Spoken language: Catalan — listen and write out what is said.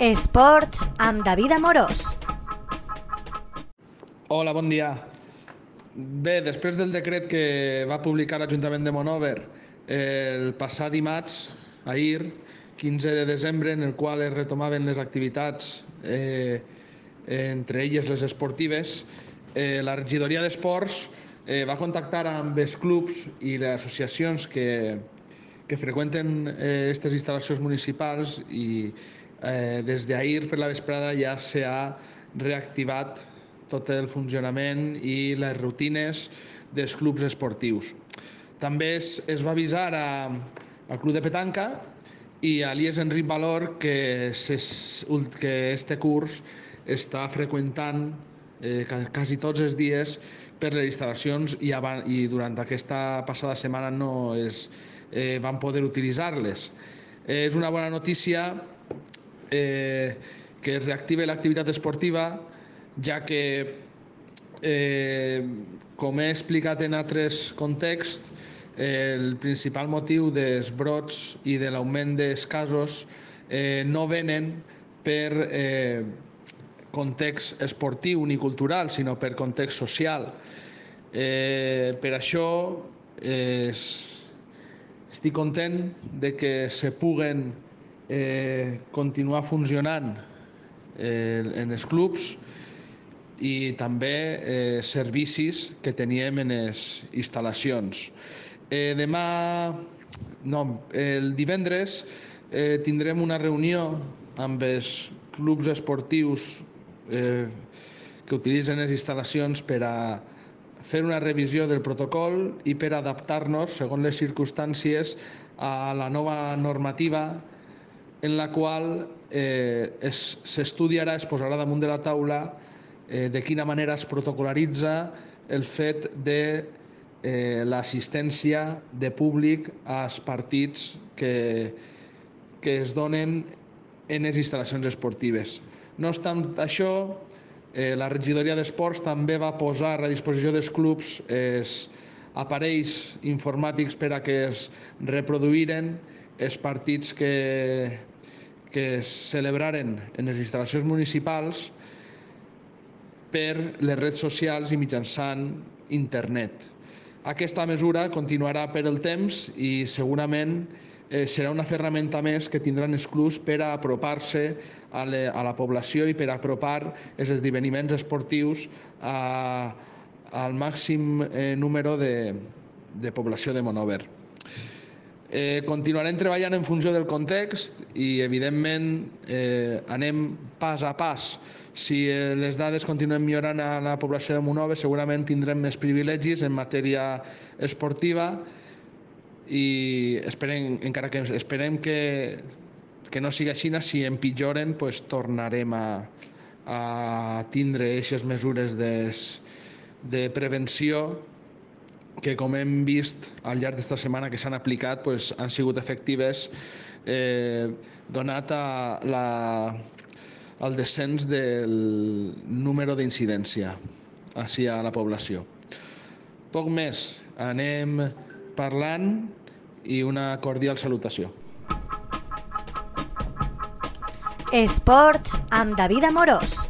Esports amb David Amorós. Hola, bon dia. Bé, després del decret que va publicar l'Ajuntament de Monover el passat dimarts, ahir, 15 de desembre, en el qual es retomaven les activitats, eh, entre elles les esportives, eh, la regidoria d'esports eh, va contactar amb els clubs i les associacions que, que freqüenten aquestes eh, instal·lacions municipals i eh, des d'ahir per la vesprada ja s'ha reactivat tot el funcionament i les rutines dels clubs esportius. També es, es va avisar a, al Club de Petanca i a l'IES Enric Valor que, que este curs està freqüentant eh, quasi tots els dies per les instal·lacions i, abans, i durant aquesta passada setmana no es, eh, van poder utilitzar-les. Eh, és una bona notícia eh, que es reactive l'activitat esportiva, ja que, eh, com he explicat en altres contexts, eh, el principal motiu dels brots i de l'augment dels casos eh, no venen per eh, context esportiu ni cultural, sinó per context social. Eh, per això eh, estic content de que se puguen eh, continuar funcionant eh, en els clubs i també eh, servicis que teníem en les instal·lacions. Eh, demà, no, el divendres eh, tindrem una reunió amb els clubs esportius eh, que utilitzen les instal·lacions per a fer una revisió del protocol i per adaptar-nos, segons les circumstàncies, a la nova normativa en la qual eh, s'estudiarà, es, es posarà damunt de la taula eh, de quina manera es protocolaritza el fet de eh, l'assistència de públic als partits que, que es donen en les instal·lacions esportives. No obstant això, eh, la regidoria d'esports també va posar a disposició dels clubs els aparells informàtics per a que es reproduïren els partits que, que es celebraren en les instal·lacions municipals per les redes socials i mitjançant internet. Aquesta mesura continuarà per el temps i segurament eh, serà una ferramenta més que tindran els clubs per a apropar-se a, a la població i per a apropar els esdeveniments esportius a, al màxim eh, número de, de població de Monover. Eh, continuarem treballant en funció del context i, evidentment, eh, anem pas a pas. Si eh, les dades continuen millorant a la població de Monove, segurament tindrem més privilegis en matèria esportiva i esperem, encara que esperem que, que no sigui així, si empitjoren, pues, tornarem a, a tindre aquestes mesures de, de prevenció que com hem vist al llarg d'esta setmana que s'han aplicat pues, han sigut efectives eh, donat a la, el descens del número d'incidència hacia la població. Poc més, anem parlant i una cordial salutació. Esports amb David Amorós.